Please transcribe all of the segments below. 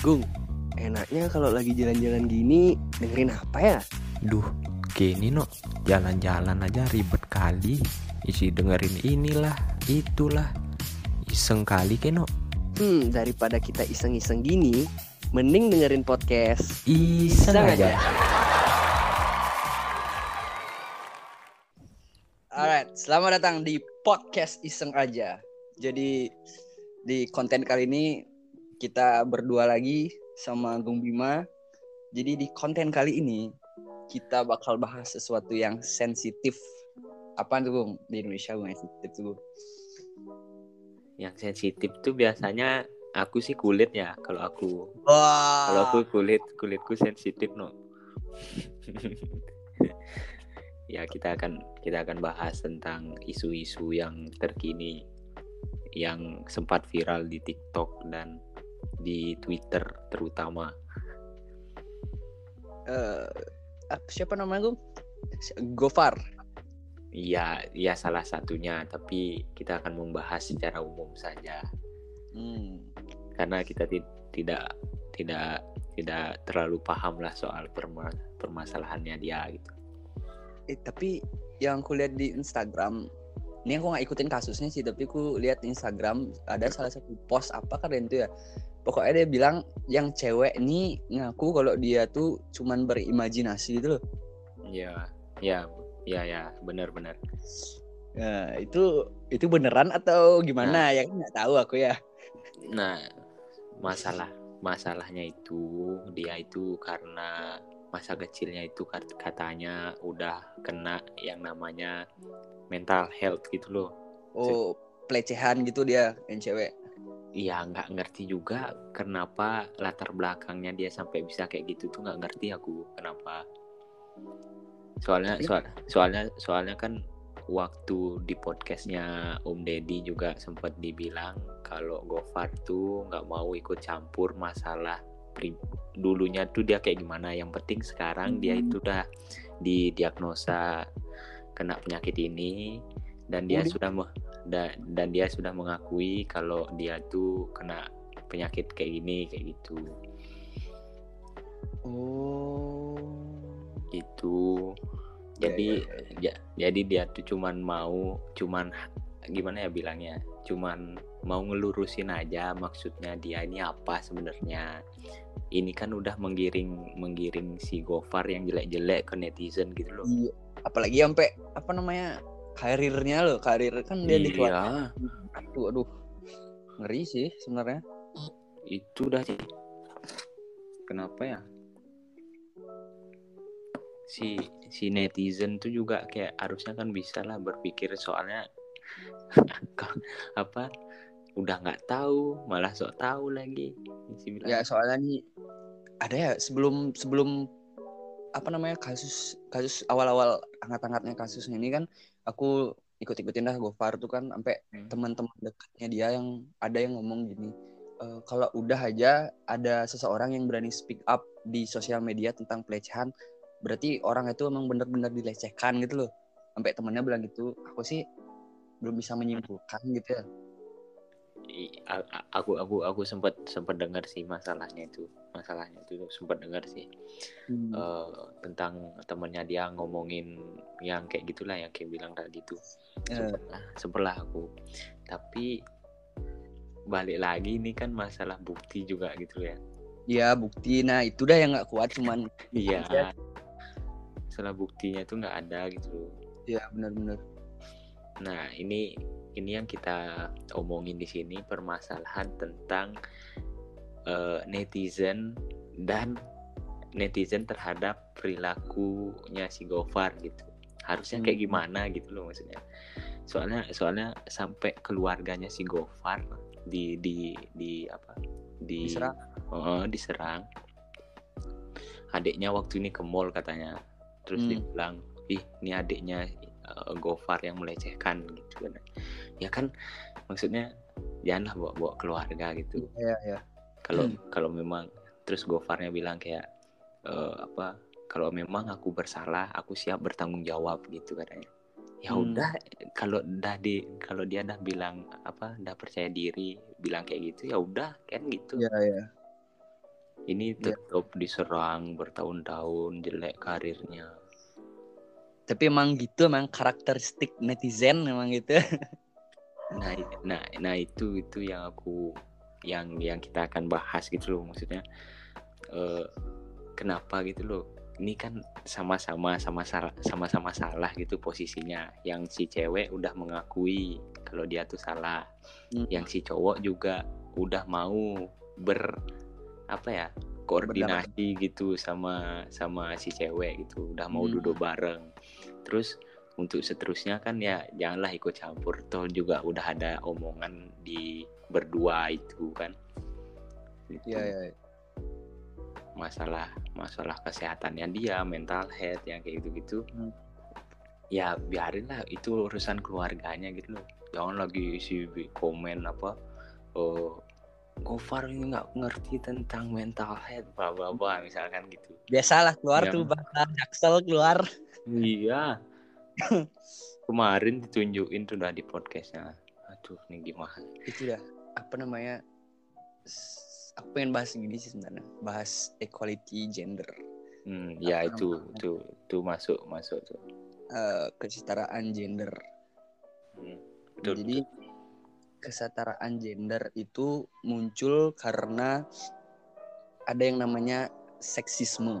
Gung, enaknya kalau lagi jalan-jalan gini dengerin apa ya? Duh, gini no, jalan-jalan aja ribet kali. Isi dengerin inilah, itulah. Iseng kali keno. Hmm, daripada kita iseng-iseng gini, mending dengerin podcast. Iseng aja. Alright, selamat datang di podcast iseng aja. Jadi di konten kali ini kita berdua lagi sama Gung Bima. Jadi di konten kali ini kita bakal bahas sesuatu yang sensitif. Apa tuh Gung? Di Indonesia Gung yang sensitif tuh. Gung? Yang sensitif tuh biasanya aku sih kulit ya. Kalau aku, Wah. kalau aku kulit, kulitku sensitif no. ya kita akan kita akan bahas tentang isu-isu yang terkini yang sempat viral di TikTok dan di Twitter terutama. Eh, apa- siapa namanya Gung? Gofar. Iya, ya salah satunya, tapi kita akan membahas secara umum saja Hmm. karena kita ti- tidak tidak tidak terlalu paham lah soal perma- permasalahannya dia gitu. Eh, tapi yang aku lihat di Instagram, ini aku nggak ikutin kasusnya sih, tapi aku lihat di Instagram ada salah satu post apa keren tuh ya. Pokoknya dia bilang yang cewek ini ngaku kalau dia tuh cuman berimajinasi gitu loh. Iya, ya, ya, ya, benar-benar. Nah, itu itu beneran atau gimana ya kan nggak tahu aku ya. Nah, masalah masalahnya itu dia itu karena masa kecilnya itu kat- katanya udah kena yang namanya mental health gitu loh. Oh, pelecehan gitu dia yang cewek. Iya nggak ngerti juga kenapa latar belakangnya dia sampai bisa kayak gitu tuh nggak ngerti aku kenapa. Soalnya soal, soalnya soalnya kan waktu di podcastnya Om Deddy juga sempat dibilang kalau Gofar tuh nggak mau ikut campur masalah pri- dulunya tuh dia kayak gimana. Yang penting sekarang dia itu udah didiagnosa kena penyakit ini dan dia di- sudah me- da- dan dia sudah mengakui kalau dia tuh kena penyakit kayak gini kayak gitu. Oh. gitu. Ya, jadi ya, ja- jadi dia tuh cuman mau cuman gimana ya bilangnya? Cuman mau ngelurusin aja maksudnya dia ini apa sebenarnya. Ini kan udah menggiring menggiring si Gofar yang jelek-jelek ke netizen gitu loh. Iya. Apalagi sampai apa namanya karirnya loh, karir kan dia iya. Aduh, aduh. Ngeri sih sebenarnya. itu udah sih kenapa ya? Si si netizen tuh juga kayak harusnya kan bisa lah berpikir soalnya apa udah nggak tahu malah sok tahu lagi. Ya soalnya nih ada ya sebelum sebelum apa namanya kasus kasus awal-awal hangat-hangatnya kasus ini kan aku ikut-ikutin dah Gofar tuh kan sampai Hmm. teman-teman dekatnya dia yang ada yang ngomong gini "E, kalau udah aja ada seseorang yang berani speak up di sosial media tentang pelecehan berarti orang itu emang benar-benar dilecehkan gitu loh sampai temannya bilang gitu aku sih belum bisa menyimpulkan gitu ya aku aku aku sempat sempat dengar sih masalahnya itu. Masalahnya itu sempat dengar sih. Hmm. eh, tentang temennya dia ngomongin yang kayak gitulah yang kayak bilang tadi tuh. Eh. sempet lah sempet lah aku. Tapi balik lagi ini kan masalah bukti juga gitu ya. Ya bukti. Nah itu dah yang nggak kuat cuman iya. Ya. masalah buktinya tuh nggak ada gitu ya benar-benar. Nah ini ini yang kita omongin di sini permasalahan tentang eh, netizen dan netizen terhadap perilakunya si Gofar gitu harusnya kayak Hmm. gimana gitu loh maksudnya soalnya soalnya sampai keluarganya si Gofar di di di apa di Diserang. Oh, diserang adiknya waktu ini ke mall katanya terus Hmm. dia bilang ih ini adiknya eh, Gofar yang melecehkan gitu kan. Ya kan maksudnya janganlah bawa bawa keluarga gitu. Ya ya kalau Hmm. kalau memang terus Gofarnya bilang kayak eh, apa kalau memang aku bersalah aku siap bertanggung jawab gitu katanya. Ya Hmm. udah kalau dah di kalau dia dah bilang apa dah percaya diri bilang kayak gitu ya udah kan gitu. Ya ya ini Iya. tetap diserang bertahun-tahun jelek karirnya Tapi emang gitu emang karakteristik netizen emang gitu. nah nah nah itu itu yang aku yang yang kita akan bahas gitu loh maksudnya eh, kenapa gitu loh ini kan sama-sama sama salah sama-sama salah gitu posisinya yang si cewek udah mengakui kalau dia tuh salah Hmm. yang si cowok juga udah mau ber apa ya koordinasi gitu sama sama si cewek gitu. Udah mau Hmm. duduk bareng. Terus untuk seterusnya kan ya janganlah ikut campur. Toh juga udah ada omongan di berdua itu kan. Itu Iya, iya. masalah masalah kesehatannya dia mental health yang kayak gitu gitu Hmm. ya biarin lah. Itu urusan keluarganya gitu loh. Jangan lagi isi komen apa oh Gofar ini nggak ngerti tentang mental health. Bla bla bla misalkan gitu. Biasalah keluar Yang- tuh bahasa Jaksel keluar. iya. Kemarin ditunjukin tuh udah di podcastnya. Aduh ini gimana? Itu dah apa namanya? Aku pengen bahas gini sih sebenarnya, bahas equality gender, hmm, ya Apa itu namanya? itu itu masuk masuk tuh. Eh, kesetaraan gender. Hmm, betul, Jadi kesetaraan gender itu muncul karena ada yang namanya seksisme.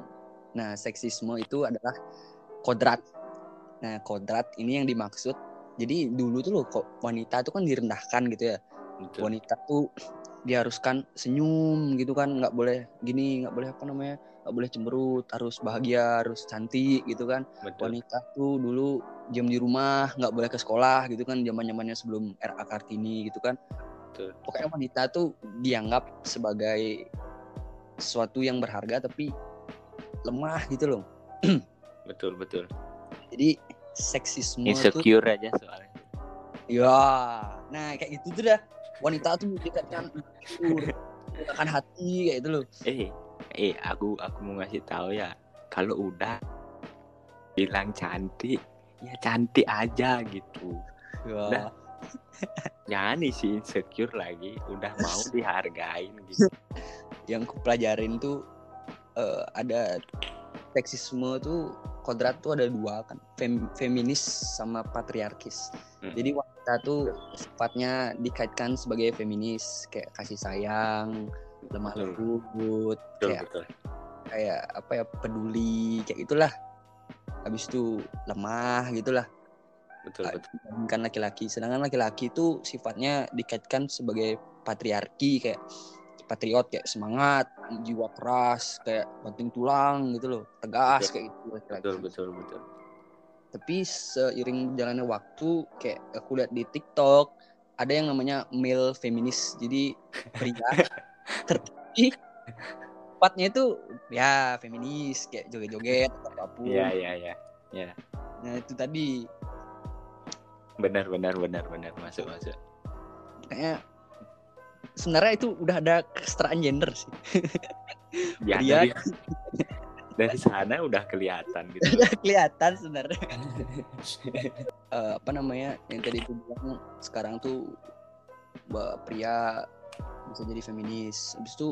Nah, seksisme itu adalah kodrat. Nah, kodrat ini yang dimaksud. Jadi dulu tuh loh kok wanita itu kan direndahkan gitu ya. betul. Wanita tuh diharuskan senyum gitu kan, nggak boleh gini, nggak boleh apa namanya, nggak boleh cemberut, harus bahagia, harus cantik gitu kan betul. wanita tuh dulu diam di rumah nggak boleh ke sekolah gitu kan zaman zamannya sebelum RA Kartini gitu kan. Betul. pokoknya wanita tuh dianggap sebagai sesuatu yang berharga tapi lemah gitu loh. Betul betul. Jadi seksisme tuh insecure aja soalnya. Ya nah kayak gitu tuh dah. Wanita tuh dikatakan akan hati kayak itu loh. Eh eh aku aku mau ngasih tahu ya. Kalau udah bilang cantik ya cantik aja gitu. Ya Dah. jangan isi insecure lagi. Udah mau dihargain gitu. Yang kupelajarin tuh eh, ada seksisme tuh kodrat tuh ada dua kan. Fem- feminis sama patriarkis. Hmm. jadi wanita tuh sifatnya dikaitkan sebagai feminis. Kayak kasih sayang lemah lembut kayak betul. kayak apa ya peduli kayak gitulah habis itu lemah gitulah. Betul betul. Dibandingkan laki-laki. Sedangkan laki-laki itu sifatnya dikaitkan sebagai patriarki kayak patriot kayak semangat jiwa keras kayak banting tulang gitu loh. Tegas Betul. kayak gitu laki-laki. betul betul betul. Tapi seiring berjalannya waktu kayak aku lihat di TikTok ada yang namanya male feminis jadi pria tapi sifatnya itu ya feminis kayak joget-joget atau apa pun. Iya iya iya. Nah itu tadi. Benar benar benar benar. Masuk masuk. Kayaknya sebenarnya itu udah ada kesetaraan gender sih. Ya Pria. dari, dari sana udah kelihatan gitu. Udah kelihatan sebenarnya. Eh, apa namanya yang tadi itu bilang sekarang tuh pria bisa jadi feminis. Habis itu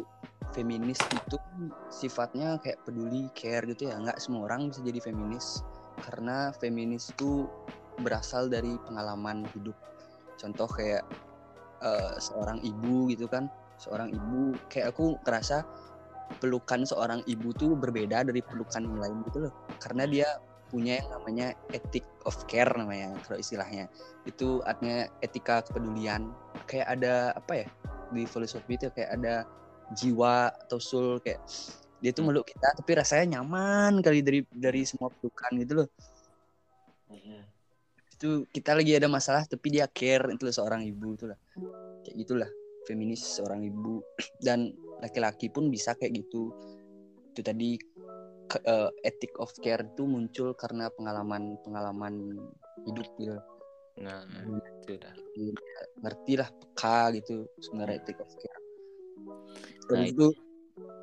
feminis itu sifatnya kayak peduli care gitu ya. Nggak semua orang bisa jadi feminis karena feminis itu berasal dari pengalaman hidup. Contoh kayak eh, seorang ibu gitu kan. Seorang ibu kayak aku kerasa pelukan seorang ibu tuh berbeda dari pelukan yang lain gitu loh. Karena dia punya yang namanya ethic of care namanya kalau istilahnya. Itu artinya etika kepedulian. Kayak ada apa ya di filosofi itu kayak ada jiwa atau soul kayak dia tuh meluk kita tapi rasanya nyaman kali dari dari semua pelukan gitu loh. Itu kita lagi ada masalah tapi dia care itu loh seorang ibu itu lah. Kayak gitulah feminis seorang ibu. Dan laki-laki pun bisa kayak gitu. Itu tadi ke- eh, ethic of care itu muncul karena pengalaman pengalaman hidup gitu nah itu dah. Ngerti lah peka gitu sebenarnya ethic of care dan Nah, itu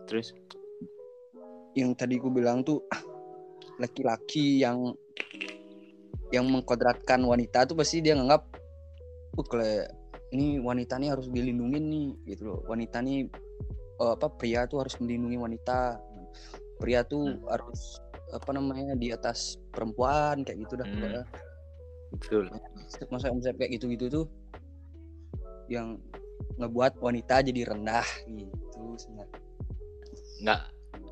terus? yang tadi ku bilang tuh laki-laki yang yang mengkodratkan wanita tuh pasti dia nganggap uh kalau ini wanita nih harus dilindungin nih gitu loh. Wanita nih eh, apa pria tuh harus melindungi wanita. Pria tuh Hmm. harus apa namanya di atas perempuan kayak gitu dah Hmm. betul. Konsep-konsep kayak gitu-gitu tuh yang ngebuat wanita jadi rendah gitu sebenarnya nggak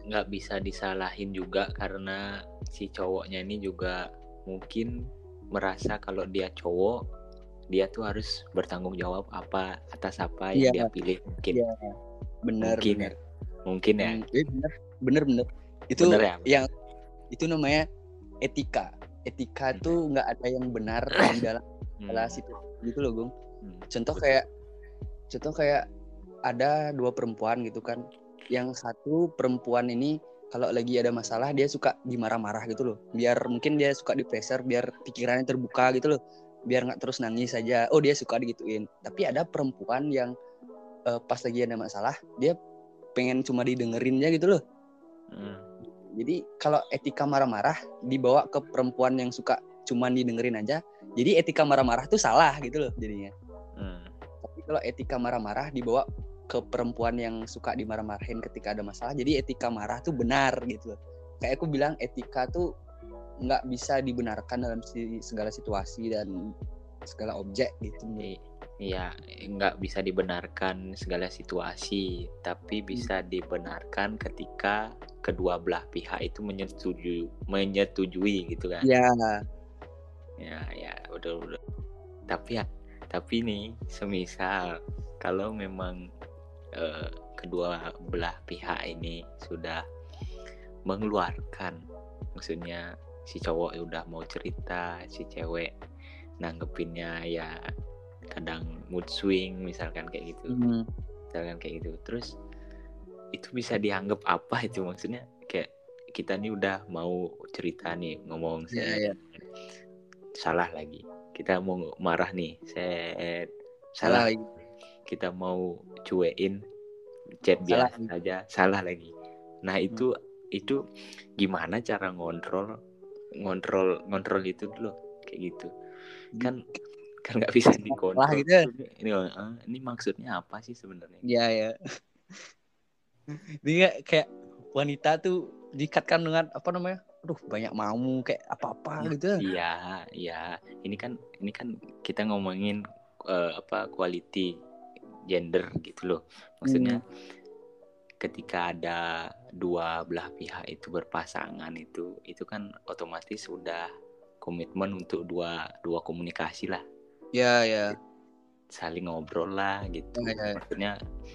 nggak bisa disalahin juga karena si cowoknya ini juga mungkin merasa kalau dia cowok dia tuh harus bertanggung jawab apa atas apa yang Iya. dia pilih mungkin Iya. bener mungkin bener ya mungkin ya iya, bener bener bener itu Bener ya? yang itu namanya etika etika Hmm. tuh nggak ada yang benar di dalam Hmm, salah situ gitu loh Gung hmm, contoh betul. kayak contoh kayak ada dua perempuan gitu kan. Yang satu perempuan ini kalau lagi ada masalah dia suka dimarah-marah gitu loh. Biar mungkin dia suka di pressure biar pikirannya terbuka gitu loh. Biar nggak terus nangis saja oh dia suka digituin. Tapi ada perempuan yang eh, pas lagi ada masalah dia pengen cuma didengerinnya gitu loh. Hmm, jadi kalau etika marah-marah dibawa ke perempuan yang suka cuman didengerin aja jadi etika marah-marah tuh salah gitu loh jadinya. Hmm, kalau etika marah-marah dibawa ke perempuan yang suka dimarah-marahin ketika ada masalah. Jadi etika marah tuh benar gitu loh. Kayak aku bilang etika tuh nggak bisa dibenarkan dalam segala situasi dan segala objek gitu. Iya, nggak bisa dibenarkan segala situasi, tapi bisa dibenarkan ketika kedua belah pihak itu menyetujui, menyetujui gitu kan. ya Ya, ya, udah, udah. Tapi ya, tapi nih, semisal kalau memang eh, kedua belah pihak ini sudah mengeluarkan, maksudnya si cowok ya udah mau cerita, si cewek nanggepinnya ya kadang mood swing misalkan kayak gitu, Hmm, misalkan kayak gitu. Terus itu bisa dianggap apa itu maksudnya kayak kita nih udah mau cerita nih ngomong saya iya. salah lagi kita mau marah nih. Saya salah. Salah lagi kita mau cuein chat Salah biasa aja. Salah lagi. Nah itu itu gimana cara ngontrol ngontrol ngontrol itu dulu? Kayak gitu. Kan kan nggak bisa dikontrol. gitu ya. ini eh, ini maksudnya apa sih sebenarnya? Ya ya dia kayak wanita tuh dikatkan dengan apa namanya aduh banyak mau kayak apa-apa gitu Iya, iya. Ini kan ini kan kita ngomongin eh, apa quality gender gitu loh. Maksudnya ketika ada dua belah pihak itu berpasangan itu itu kan otomatis sudah komitmen untuk dua dua komunikasi lah, ya ya saling ngobrol lah gitu. Ya, ya, ya. Maksudnya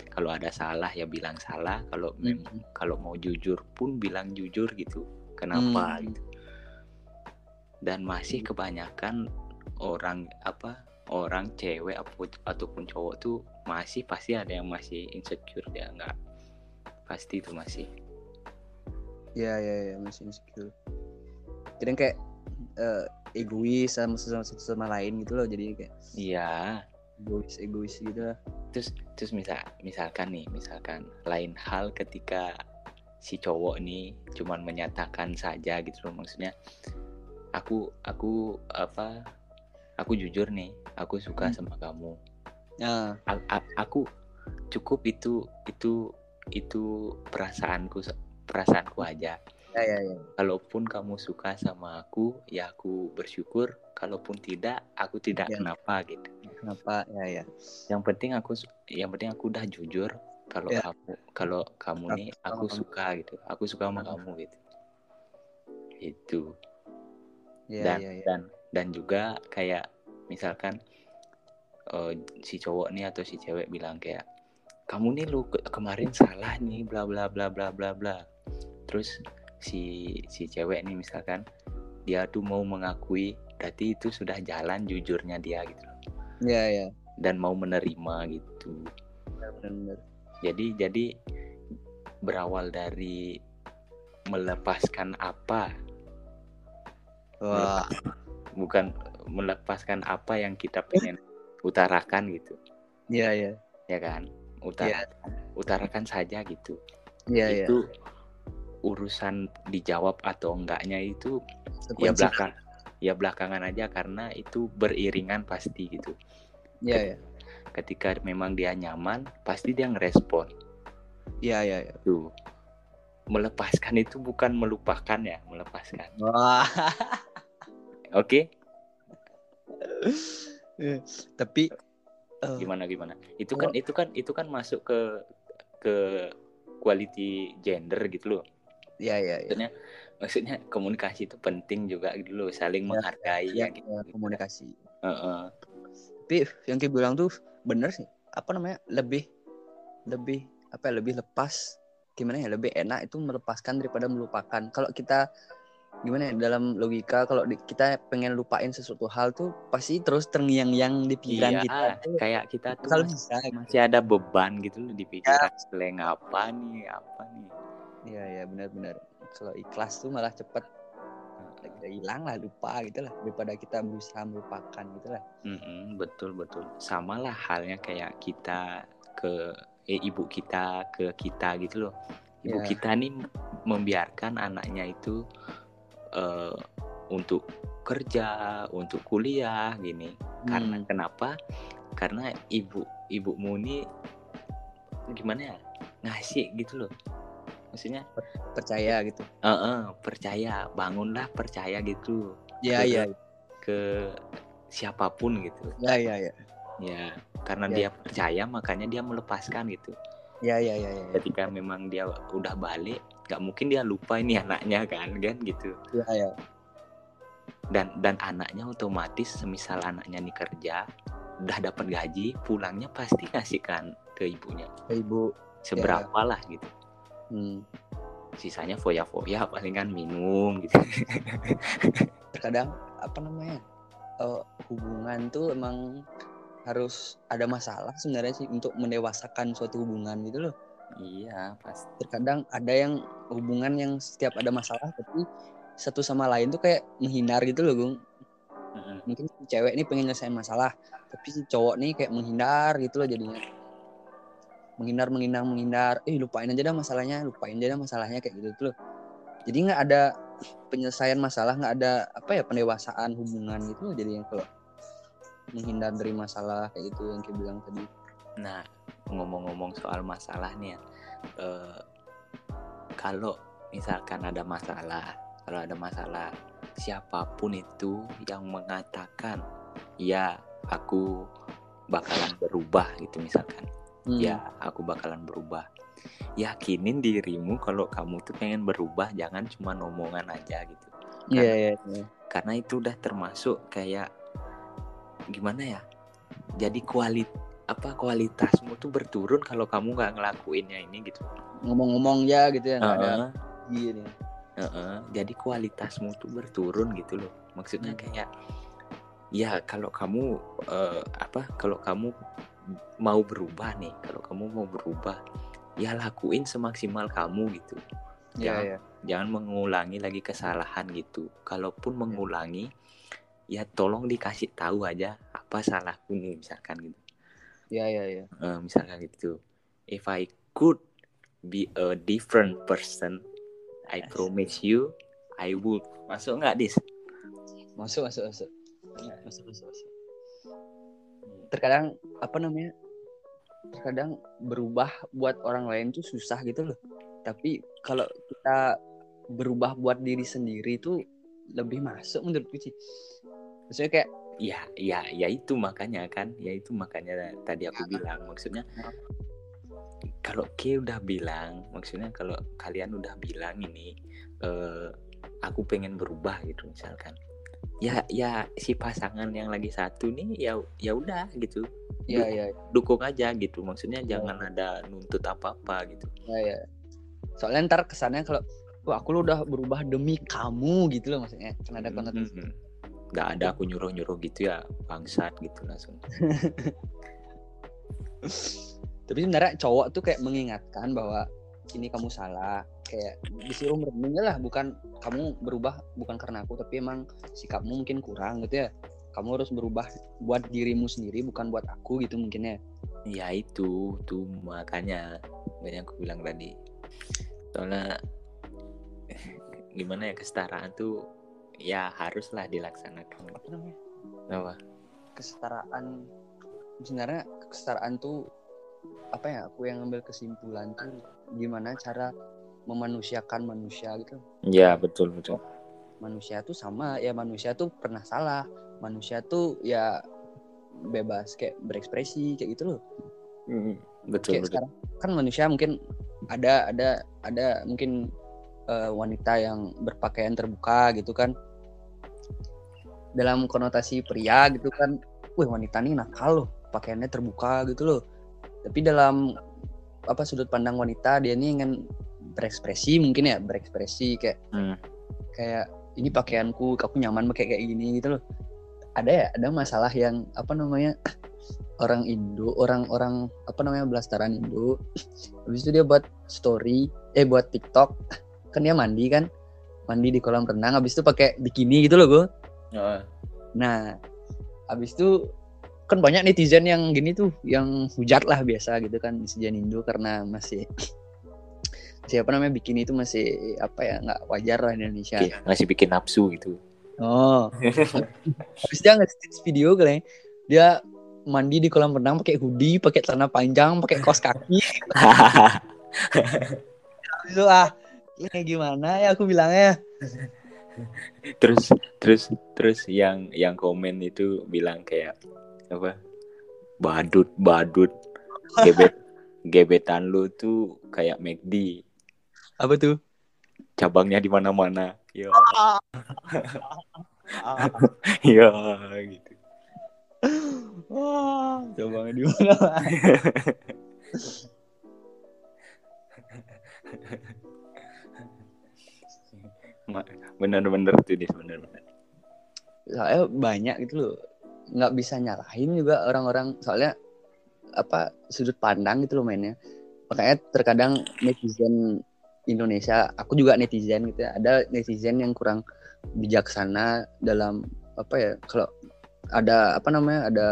kalau ada salah ya bilang salah, kalau Hmm. memang kalau mau jujur pun bilang jujur gitu. Kenapa Hmm. gitu. Dan masih kebanyakan orang apa orang cewek apu- ataupun cowok tuh masih pasti ada yang masih insecure dia nggak? Pasti itu masih. Ya ya ya masih insecure. Kadang kayak eh, egois sama sama, satu sama lain gitu loh jadi kayak iya. egois egois gitu lah. Terus terus misal misalkan nih misalkan lain hal ketika si cowok nih cuman menyatakan saja gitu loh. Maksudnya aku aku apa aku jujur nih aku suka Hmm. sama kamu. Nah A- a- aku cukup itu itu itu perasaanku perasaanku aja. Ya ya ya. Kalaupun kamu suka sama aku ya aku bersyukur. Kalaupun tidak aku tidak Ya. kenapa gitu. Kenapa? Ya ya. Yang penting aku yang penting aku udah jujur kalau Ya. kamu kalau kamu nih aku suka gitu aku suka sama kamu gitu. Itu. Ya dan ya ya. dan dan juga kayak misalkan eh, si cowok nih atau si cewek bilang kayak kamu nih lu ke- kemarin salah nih bla bla bla bla bla bla. Terus si si cewek nih misalkan dia tuh mau mengakui berarti itu sudah jalan jujurnya dia gitu. Ya ya. Dan mau menerima gitu. Benar-benar jadi jadi berawal dari melepaskan apa? Wah. Bukan melepaskan apa yang kita pengen utarakan gitu. Ya ya ya kan? Utarakan utarakan saja gitu. Ya ya itu urusan dijawab atau enggaknya itu ya Konsekuensi. belakang ya belakangan aja karena itu beriringan pasti gitu. Ya ya ketika memang dia nyaman pasti dia ngerespon Iya iya. iya. Tuh melepaskan itu bukan melupakan ya melepaskan. Wah. Oke Tapi eh, gimana gimana? Itu kan itu kan itu kan masuk ke ke quality gender gitu loh. Iya iya iya. Maksudnya maksudnya komunikasi itu penting juga gitu loh saling Ya, menghargai Iya, ya gitu. iya, komunikasi. Heeh. Tapi yang kayak bilang tuh bener sih. Apa namanya? Lebih lebih apa ya? Lebih lepas. Gimana ya? Lebih enak itu melepaskan daripada melupakan. Kalau kita gimana ya dalam logika kalau di- kita pengen lupain sesuatu hal tuh pasti terus terngiang-ngiang di pikiran Iya, kita kayak kita tuh masih, bisa gitu. masih ada beban gitu loh di pikiran selain apa nih apa nih. Iya iya benar-benar. Kalau ikhlas tuh malah cepet ya hilang lah lupa gitu lah daripada kita berusaha melupakan gitu lah. Mm-mm, betul betul. Sama lah halnya kayak kita ke eh, ibu kita ke kita gitu loh. Ibu Iya. kita nih membiarkan anaknya itu eh, untuk kerja, untuk kuliah gini. Karena Hmm. kenapa? Karena ibu ibumu ini gimana ya? Ngasih gitu loh. Maksudnya Percaya gitu. eh, eh, percaya, bangunlah percaya gitu Iya Ke- iya ke siapa pun gitu. iya iya iya. Ya, karena Ya. dia percaya makanya dia melepaskan gitu. Iya iya iya iya. Ketika memang dia udah balik, nggak mungkin dia lupa ini anaknya kan, kan gitu. Iya iya. Dan dan anaknya otomatis, semisal anaknya nih kerja, udah dapat gaji, pulangnya pasti kasihkan ke ibunya. Ke Ibu. Seberapa lah gitu. Hmm. Sisanya foya-foya palingan minum gitu. Terkadang apa namanya? eh, hubungan tuh emang harus ada masalah sebenarnya sih untuk mendewasakan suatu hubungan gitu loh. iya, pasti. Terkadang ada yang hubungan yang setiap ada masalah tapi satu sama lain tuh kayak menghindar gitu loh, Gung. Mungkin cewek ini pengen nyelesain masalah, tapi si cowok nih kayak menghindar gitu loh jadinya. Menghindar, menghindar, menghindar. Eh, lupain aja dah masalahnya, lupain aja dah masalahnya kayak gitu tuh. Jadi nggak ada penyelesaian masalah, nggak ada apa ya pendewasaan hubungan gitu loh jadinya kalau menghindar dari masalah kayak gitu yang kayak bilang tadi. Nah, ngomong-ngomong soal masalah nih ya, eh, kalau misalkan ada masalah, kalau ada masalah, siapa pun itu yang mengatakan, ya aku bakalan berubah gitu misalkan, Hmm. ya aku bakalan berubah. Yakinin dirimu kalau kamu tuh pengen berubah, jangan cuma omongan aja gitu. Iya, iya, iya. Karena itu udah termasuk kayak gimana ya? Jadi kualit apa kualitasmu tuh berturun kalau kamu nggak ngelakuinnya ini gitu. Ngomong-ngomong ya gitu ya, nggak ada Heeh, gini. heeh. Jadi kualitasmu tuh berturun gitu loh. Maksudnya kayak ya kalau kamu eh, apa? Kalau kamu mau berubah nih, kalau kamu mau berubah, ya lakuin semaksimal kamu gitu. Iya, Jangan- iya. Jangan mengulangi lagi kesalahan gitu. Kalaupun mengulangi, ya tolong dikasih tahu aja apa salahku nih misalkan gitu. Iya, iya, iya. Eh, misalkan gitu. If I could be a different person, I Yes. promise you, I would. Masuk nggak dis? Masuk, masuk, masuk. Masuk, masuk, masuk. Terkadang apa namanya? Terkadang berubah buat orang lain tuh susah gitu loh. Tapi kalau kita berubah buat diri sendiri tuh lebih masuk menurutku sih. Maksudnya kayak Ya, ya, ya itu makanya kan, ya itu makanya tadi aku bilang maksudnya kalau K udah bilang, maksudnya kalau kalian udah bilang ini, eh, aku pengen berubah gitu misalkan, ya, ya si pasangan yang lagi satu nih, ya, ya udah gitu, ya ya dukung aja gitu, maksudnya jangan ada nuntut apa apa gitu. ya, ya. Soalnya ntar kesannya kalau Wah, aku lu udah berubah demi kamu gitu loh maksudnya. Kan ada konotasi. Mhm. Nggak ada aku nyuruh nyuruh gitu ya, bangsat gitu langsung. Tapi sebenarnya cowok tuh kayak mengingatkan bahwa ini kamu salah. Kayak disuruh merenung lah, bukan kamu berubah bukan karena aku, tapi emang sikapmu mungkin kurang gitu ya. Kamu harus berubah buat dirimu sendiri, bukan buat aku gitu mungkin ya. Ya itu, tuh makanya banyak aku bilang tadi. Soalnya gimana ya kesetaraan tuh ya haruslah dilaksanakan. Apa namanya? Apa? Kesetaraan. Sebenarnya kesetaraan tuh apa ya aku yang ngambil kesimpulan tuh gimana cara memanusiakan manusia gitu. Ya betul betul. Manusia tuh sama ya manusia tuh pernah salah. Manusia tuh ya bebas kayak berekspresi kayak gitu loh. Mm, betul kayak betul. sekarang kan manusia mungkin ada ada ada mungkin eh, wanita yang berpakaian terbuka gitu kan. Dalam konotasi pria gitu kan wih wanita nih nakal loh pakaiannya terbuka gitu loh tapi dalam apa sudut pandang wanita dia nih ingin berekspresi mungkin ya berekspresi kayak Hmm. kayak ini pakaianku aku nyaman pakai kayak gini gitu loh. Ada ya ada masalah yang apa namanya orang Indo orang-orang apa namanya belastaran Indo habis itu dia buat story eh buat TikTok kan dia mandi kan mandi di kolam renang habis itu pakai bikini gitu loh gue Oh, nah habis itu kan banyak netizen yang gini tuh yang hujat lah biasa gitu kan netizen Indo karena masih siapa namanya bikini itu masih apa ya nggak wajar lah di Indonesia oke, ngasih bikin nafsu gitu Oh. Habis dia nge video kali. Dia mandi di kolam renang pakai hoodie, pakai celana panjang, pakai kaos kaki. Itu ah, ini gimana ya aku bilangnya. terus terus terus yang yang komen itu bilang kayak apa? Badut badut. Gebet gebetan lu tuh kayak McD Apa tuh? cabangnya di mana-mana. Ya ya gitu. Wah, coba di mana? Ma- bener-bener tuh bener-bener. Soalnya banyak gitu loh. Nggak bisa nyalahin juga orang-orang soalnya apa sudut pandang gitu loh mainnya. Makanya terkadang netizen Indonesia, aku juga netizen gitu ya. Ada netizen yang kurang bijaksana dalam apa ya kalau ada apa namanya ada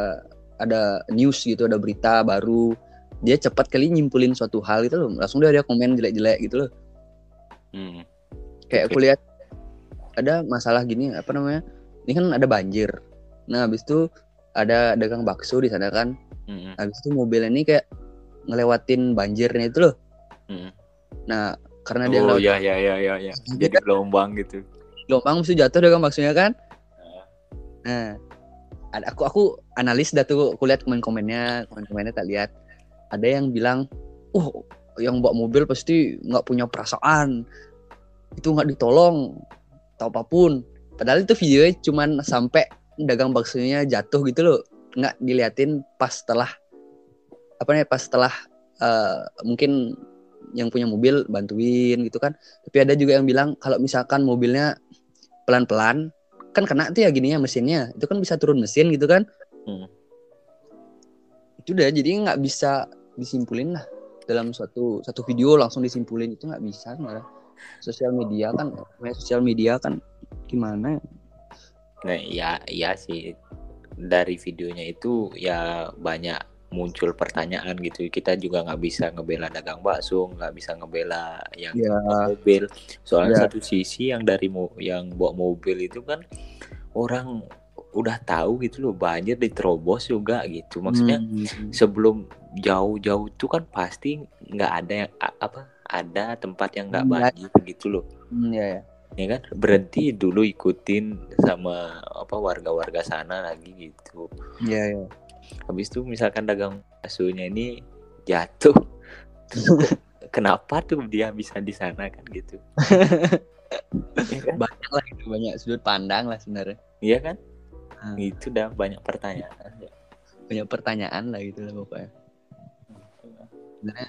ada news gitu ada berita baru dia cepat kali nyimpulin suatu hal gitu loh langsung dia dia komen jelek-jelek gitu loh Hmm. kayak aku lihat ada masalah gini apa namanya ini kan ada banjir nah habis itu ada dagang bakso di sana kan Hmm. habis itu mobil ini kayak ngelewatin banjirnya itu loh Hmm. nah karena dia Oh ya ya ya ya ya. Jadi gelombang gitu. gelombang mesti jatuh dagang baksonya kan nah ada aku aku analis dah tuh aku lihat komen-komennya komen-komennya tak lihat ada yang bilang oh yang bawa mobil pasti nggak punya perasaan itu nggak ditolong atau apa pun padahal itu videonya cuman sampai dagang baksonya jatuh gitu loh. Nggak diliatin pas setelah apa nih pas setelah eh, mungkin yang punya mobil bantuin gitu kan. Tapi ada juga yang bilang kalau misalkan mobilnya pelan-pelan kan kena tuh ya gininya mesinnya. Itu kan bisa turun mesin gitu kan. Hmm. itu udah jadi nggak bisa disimpulin lah. Dalam suatu satu video langsung disimpulin itu nggak bisa sebenarnya. Sosial media kan sosial media kan gimana? Nah, iya iya sih. Dari videonya itu ya banyak muncul pertanyaan gitu. Kita juga nggak bisa ngebela dagang bakso, nggak bisa ngebela yang Ya. mobil. Soalnya Ya. satu sisi yang dari mo yang bawa mobil itu kan orang udah tahu gitu loh banjir diterobos juga gitu. Maksudnya Hmm. sebelum jauh-jauh itu kan pasti nggak ada yang apa ada tempat yang nggak Hmm, ya. banjir gitu loh Hmm, ya, ya. Ya kan? Berhenti dulu ikutin sama apa warga-warga sana lagi gitu. Ya ya habis itu misalkan dagang baksonya ini jatuh kenapa tuh dia bisa di sana kan gitu? Ya kan? Banyak lah gitu banyak sudut pandang lah sebenarnya. Iya kan? Hmm. itu dah banyak pertanyaan. Banyak pertanyaan lah gitu lah pokoknya. Sebenarnya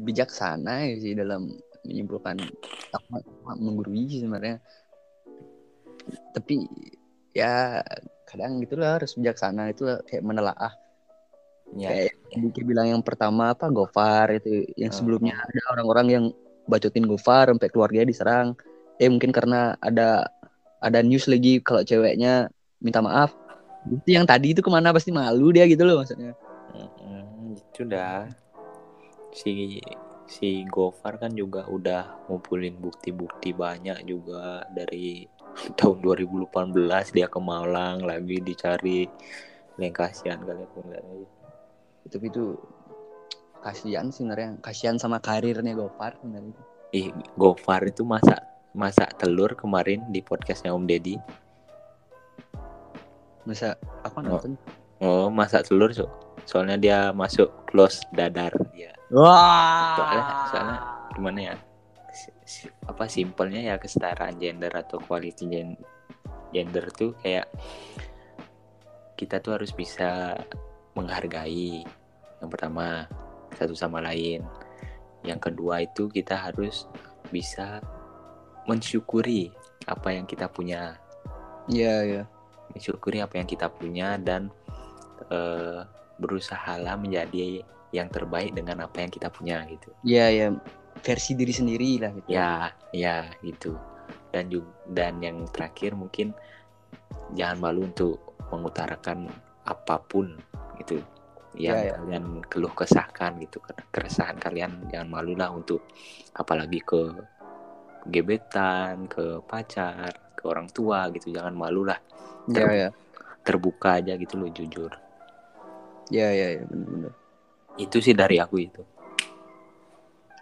bijaksana ya sih dalam menyimpulkan aku menggurui sih sebenarnya. Tapi ya kadang gitu lah harus bijaksana itu kayak menelaah. Ya kayak yang bilang yang pertama apa Gofar itu yang Hmm. sebelumnya ada orang-orang yang bacotin Gofar sampai keluarganya diserang. Eh mungkin karena ada ada news lagi kalau ceweknya minta maaf. Itu yang tadi itu ke mana? Pasti malu dia gitu loh maksudnya. Mm, itu dah. Si si Gofar kan juga udah ngumpulin bukti-bukti banyak juga dari tahun 2018 dia ke Malang lagi dicari. Yang kasihan kali aku ngeliatnya. tapi itu kasihan sih sebenarnya. Kasihan sama karirnya Gofar sebenarnya. Ih Gofar itu masak masak telur kemarin di podcastnya Om Deddy. Masa aku Oh. nonton? Oh masak telur so soalnya dia masuk close dadar dia wah. Soalnya- soalnya gimana ya? Apa simpelnya ya kesetaraan gender atau quality gen- gender tuh kayak kita tuh harus bisa menghargai yang pertama satu sama lain. Yang kedua itu kita harus bisa mensyukuri apa yang kita punya. Iya iya. Mensyukuri apa yang kita punya dan eh, berusahalah menjadi yang terbaik dengan apa yang kita punya gitu. Iya iya versi diri sendiri lah gitu. Ya ya gitu. Dan juga dan yang terakhir mungkin jangan malu untuk mengutarakan apa pun gitu. Yang Ya, ya. kalian keluh kesahkan gitu. Keresahan kalian jangan malulah untuk apalagi ke gebetan ke pacar ke orang tua gitu. Jangan malulah iya iya terbuka aja gitu loh jujur. Iya iya iya benar-benar itu sih dari aku itu.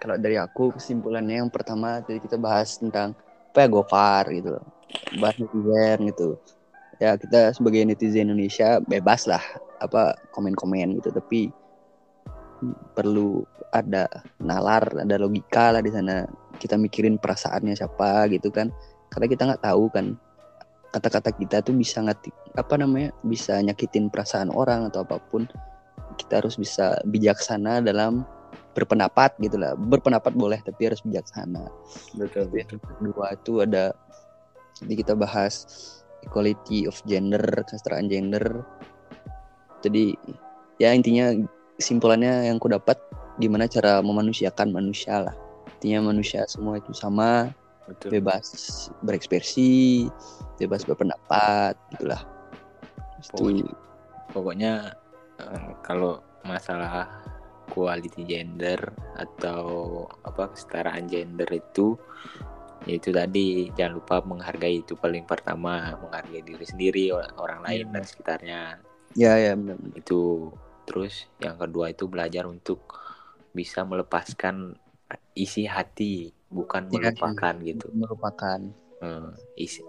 Kalau dari aku kesimpulannya yang pertama tadi kita bahas tentang apa ya Gofar gitu loh. Bahas netizen gitu. Ya kita sebagai netizen Indonesia bebas lah apa komen-komen gitu. Tapi perlu ada nalar ada logika lah di sana. Kita mikirin perasaannya siapa gitu kan. Karena kita nggak tahu kan kata-kata kita tuh bisa ngati apa namanya bisa nyakitin perasaan orang atau apa pun kita harus bisa bijaksana dalam berpendapat gitu lah. Berpendapat boleh tapi harus bijaksana. Betul yang kedua itu ada jadi kita bahas equality of gender kesetaraan gender. Jadi ya intinya kesimpulannya yang ku dapat gimana cara memanusiakan manusia lah. Intinya manusia semua itu sama betul. bebas berekspresi bebas berpendapat gitulah. Itu. Pokoknya- pokoknya kalau masalah quality gender atau apa kesetaraan gender itu ya itu tadi jangan lupa menghargai itu paling pertama menghargai diri sendiri or- orang lain Iya. dan sekitarnya. Ya ya benar itu. Terus yang kedua itu belajar untuk bisa melepaskan isi hati bukan Iya, melupakan gitu. Merupakan Eh, isi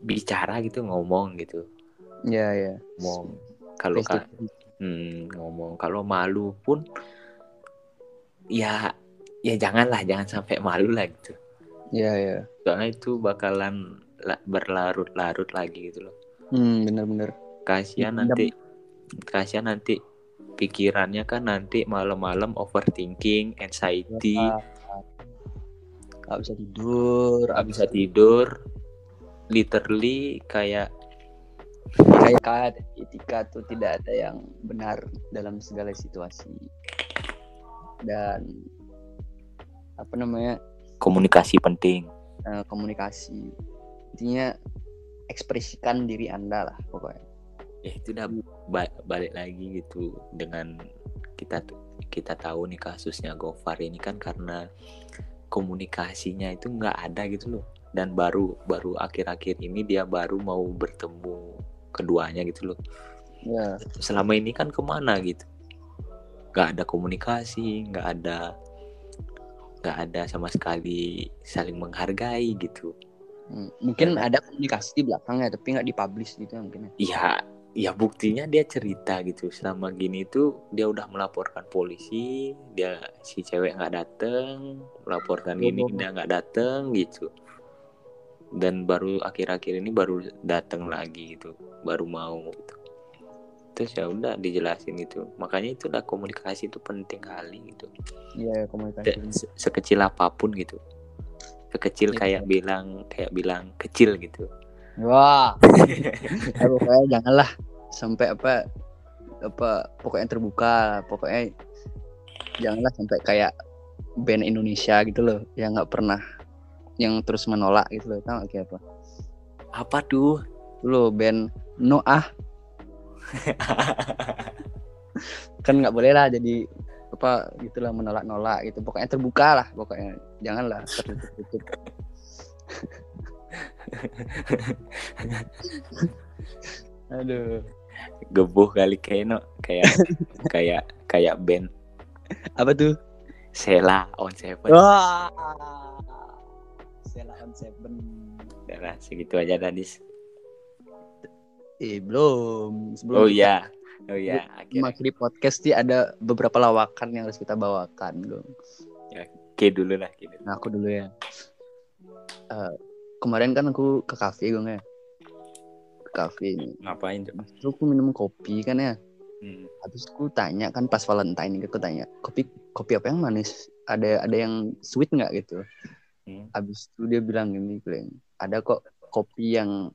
bicara gitu ngomong gitu. Ya ya ngomong kalau Face to ka- hmm, ngomong kalau malu pun ya ya janganlah jangan sampai malu lah gitu. Ya ya soalnya itu bakalan la- berlarut-larut lagi gitu loh. Hmm benar-benar. Kasihan nanti kasihan nanti pikirannya kan nanti malam-malam overthinking anxiety. Nggak bisa tidur nggak bisa tidur literally kayak kayak etika tuh tidak ada yang benar dalam segala situasi. Dan apa namanya? Komunikasi penting. Eh, komunikasi. Intinya ekspresikan diri anda lah pokoknya. Ya itu udah ba- balik lagi gitu dengan kita kita tahu nih kasusnya Gofar ini kan karena komunikasinya itu nggak ada gitu loh. Dan baru baru akhir-akhir ini dia baru mau bertemu keduanya gitu loh. Ya. Selama ini kan ke mana gitu? Nggak ada komunikasi nggak ada nggak ada sama sekali saling menghargai gitu. Hmm, mungkin ada komunikasi di belakangnya tapi nggak dipublish gitu ya mungkin ya. ya ya buktinya dia cerita gitu. Selama gini tuh dia udah melaporkan polisi dia si cewek nggak dateng melaporkan gini Oh. dia nggak dateng gitu dan baru akhir-akhir ini baru dateng lagi gitu. Baru mau gitu. Terus ya udah dijelasin itu. Makanya itu udah komunikasi itu penting kali gitu. Iya Se- komunikasi se- sekecil apa pun gitu. Sekecil Iya. kayak bilang kayak bilang kecil gitu. Wah. Ya, pokoknya janganlah sampai apa apa pokoknya terbuka pokoknya janganlah sampai kayak band Indonesia gitu loh yang nggak pernah yang terus menolak gitu loh tau gak kayak apa? Apa tuh lo band Noah. Kan nggak boleh lah jadi apa gitulah menolak-nolak gitu. Pokoknya terbuka lah pokoknya. Janganlah tertutup aduh. Gebuh kali kayak no kayak kayak kayak band Apa tuh? Sela on seven. Wah. Sela on seven. Udah lah, segitu aja Dadis. Eh belum. Sebelum Oh iya. Oh iya, akhirnya mengakhiri podcast sih ada beberapa lawakan yang harus kita bawakan, Gong. Oke dulu lah gitu. Nah, aku dulu ya. Eh, kemarin kan aku ke kafe, Gong ya. Ke kafe ini. Ngapain tuh? Terus aku minum kopi kan ya. Hmm. Habis aku tanya kan pas Valentine aku tanya, kopi kopi apa yang manis? Ada ada yang sweet nggak gitu? Hmm. Habis itu dia bilang gini, bilang, ada kok kopi yang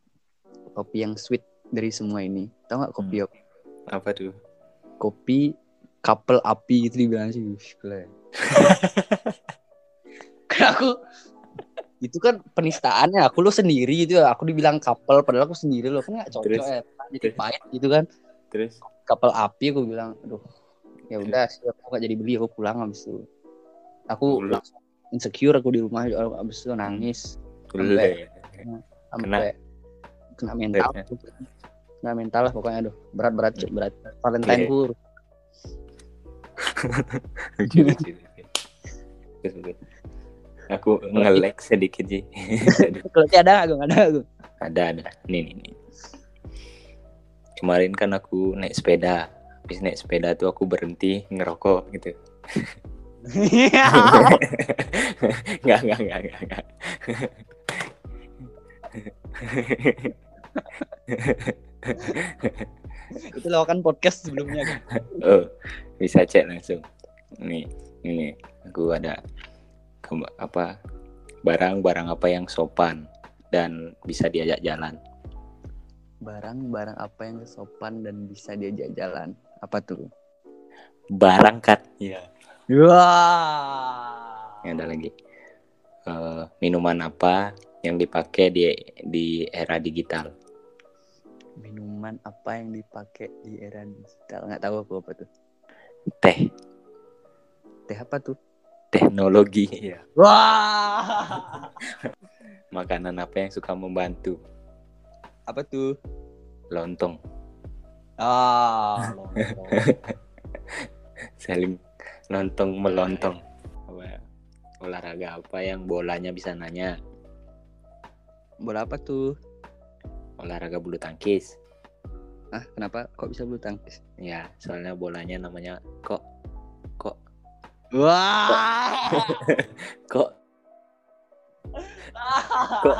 kopi yang sweet dari semua ini. Tahu nggak kopi apa? Apa tuh? Kopi couple api gitu dibilang sih. Karena aku itu kan penistaannya aku lo sendiri gitu ya. Aku dibilang couple padahal aku sendiri lo kan nggak cocok Terus? ya. Jadi Terus? pahit gitu kan. Terus Couple api aku bilang, aduh ya udah aku gak jadi beli aku pulang habis itu. Aku langsung insecure aku di rumah habis itu nangis Sampai- sampai kena, mental kena mental lah pokoknya aduh berat berat Cuk, berat Valentine ku Lucu, lucu, lucu. Terus, terus. Aku nge-lag sedikit sih. kalau ada nggak gue ada gue ada ada. Nih nih nih. Kemarin kan aku naik sepeda. Habis naik sepeda tuh aku berhenti ngerokok gitu. Enggak, enggak, enggak, enggak, enggak. itu lawakan podcast sebelumnya kan Oh, bisa cek langsung. Nih, ini aku ada apa barang-barang apa yang sopan dan bisa diajak jalan. barang-barang apa yang sopan dan bisa diajak jalan apa tuh Barang kat. Iya. Wah Ini ada lagi. Eh, minuman apa yang dipakai di di era digital? minuman apa yang dipakai di era digital nggak tahu aku apa tuh Teh, teh apa tuh teknologi. Iya. wah Makanan apa yang suka membantu? apa tuh Lontong. ah Saling lontong melontong. Apa, olahraga apa yang bolanya bisa nanya? bola apa tuh? Olahraga bulu tangkis. ah kenapa? Kok bisa bulu tangkis? Ya, soalnya bolanya namanya kok kok. Wah! Kok. Kok.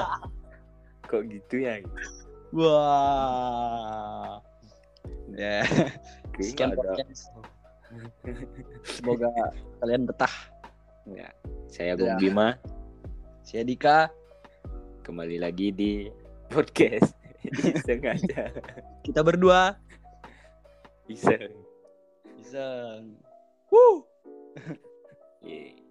Kok gitu ya? wah! Ya. Sekian podcast Semoga kalian betah. Ya, saya Gong ya. Bima. Saya Dika. Kembali lagi di podcast sengaja. Kita berdua bisa, bisa. Woo. Yeah.